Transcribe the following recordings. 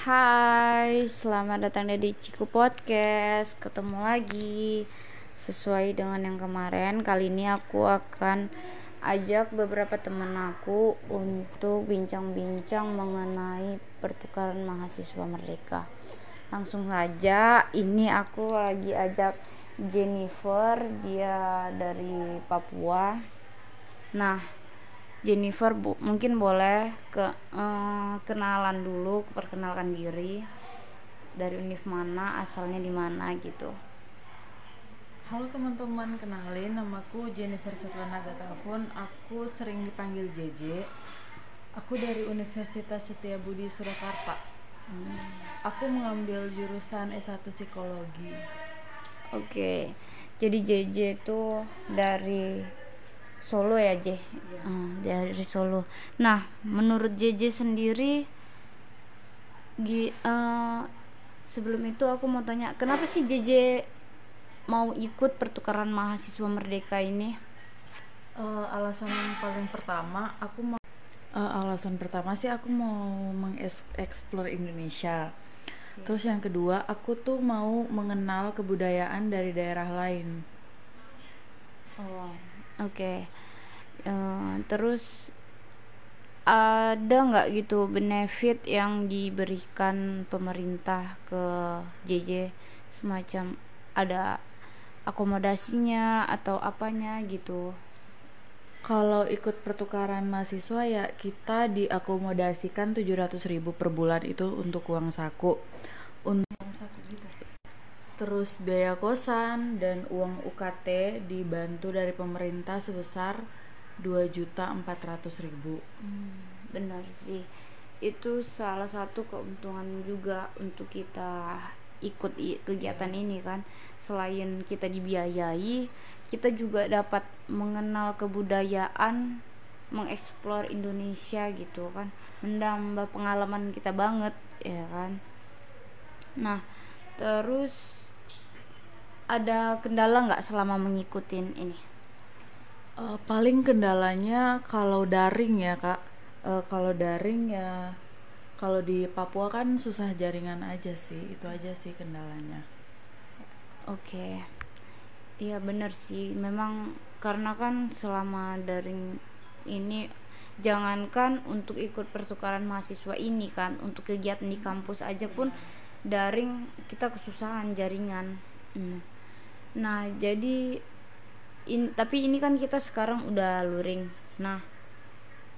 Hai, selamat datang di Ciku Podcast. Ketemu lagi sesuai dengan yang kemarin. Kali ini aku akan ajak beberapa teman aku untuk bincang-bincang mengenai pertukaran mahasiswa merdeka. Langsung saja, ini aku lagi ajak Jennifer, dia dari Papua. Nah, Jennifer bu, mungkin boleh ke eh, kenalan dulu, perkenalkan diri dari univ mana, asalnya di mana gitu. Halo teman-teman, kenalin namaku Jennifer Sukranaga Tahun. Aku sering dipanggil JJ. Aku dari Universitas Setiabudi Surakarta. Aku mengambil jurusan S1 Psikologi. Oke, jadi JJ itu dari Solo ya J, Ah, dari Solo. Nah, menurut JJ sendiri, gi- eh, sebelum itu aku mau tanya, kenapa sih JJ mau ikut pertukaran mahasiswa merdeka ini? Eh, alasan yang paling pertama, aku mau eh, alasan pertama sih aku mau mengeksplor Indonesia. Terus yang kedua, aku tuh mau mengenal kebudayaan dari daerah lain. Oh, oke. Eh, terus ada nggak gitu benefit yang diberikan pemerintah ke JJ semacam ada akomodasinya atau apanya gitu? Kalau ikut pertukaran mahasiswa ya kita diakomodasikan 700.000 per bulan itu untuk uang saku. Untuk terus biaya kosan dan uang UKT dibantu dari pemerintah sebesar 2.400.000. Hmm, benar sih. Itu salah satu keuntungan juga untuk kita ikut kegiatan ini kan. Selain kita dibiayai, kita juga dapat mengenal kebudayaan, mengeksplor Indonesia gitu kan. Menambah pengalaman kita banget ya kan. Nah, terus ada kendala nggak selama mengikutin ini? Eh, paling kendalanya kalau daring ya kak Eh, kalau daring ya kalau di Papua kan susah jaringan aja sih itu aja sih kendalanya Oke, iya bener sih. Memang karena kan selama daring ini, jangankan untuk ikut pertukaran mahasiswa ini kan, untuk kegiatan di kampus aja pun daring kita kesusahan jaringan. Hmm. Nah, jadi in, tapi ini kan kita sekarang udah luring. Nah,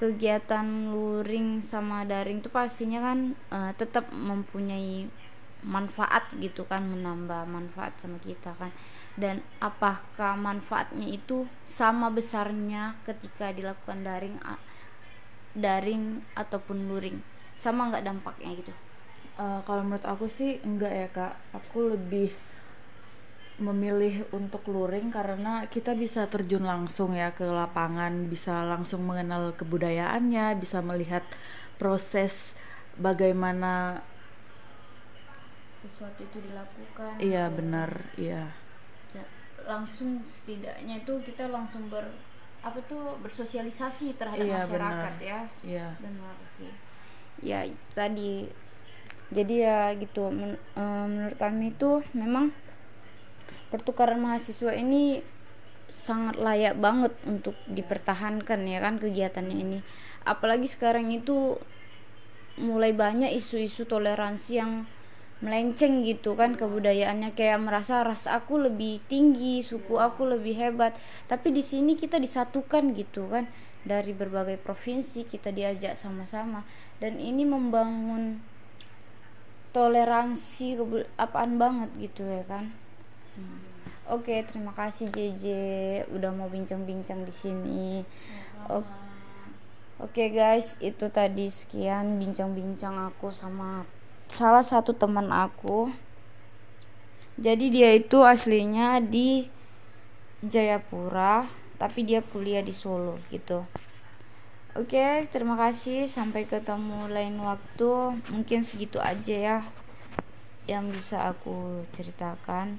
kegiatan luring sama daring itu pastinya kan eh, tetap mempunyai manfaat gitu kan menambah manfaat sama kita kan. Dan apakah manfaatnya itu sama besarnya ketika dilakukan daring daring ataupun luring? Sama nggak dampaknya gitu? Eh, kalau menurut aku sih enggak ya kak. Aku lebih memilih untuk luring karena kita bisa terjun langsung ya ke lapangan bisa langsung mengenal kebudayaannya bisa melihat proses bagaimana sesuatu itu dilakukan. Iya gitu. benar iya. Langsung setidaknya itu kita langsung ber apa tuh bersosialisasi terhadap Iya, masyarakat benar. ya. Iya. Benar sih. Ya tadi. Jadi ya gitu men- eh, menurut kami itu memang pertukaran mahasiswa ini sangat layak banget untuk dipertahankan ya kan kegiatannya ini. Apalagi sekarang itu mulai banyak isu-isu toleransi yang melenceng gitu kan kebudayaannya. Kayak merasa ras aku lebih tinggi suku aku lebih hebat. Tapi di sini kita disatukan gitu kan. Dari berbagai provinsi kita diajak sama-sama. Dan ini membangun toleransi apaan banget gitu ya kan Hmm. oke terima kasih JJ udah mau bincang-bincang di sini oke Oke guys, itu tadi sekian bincang-bincang aku sama salah satu teman aku. Jadi dia itu aslinya di Jayapura, tapi dia kuliah di Solo gitu. Oke, terima kasih. Sampai ketemu lain waktu. Mungkin segitu aja ya yang bisa aku ceritakan.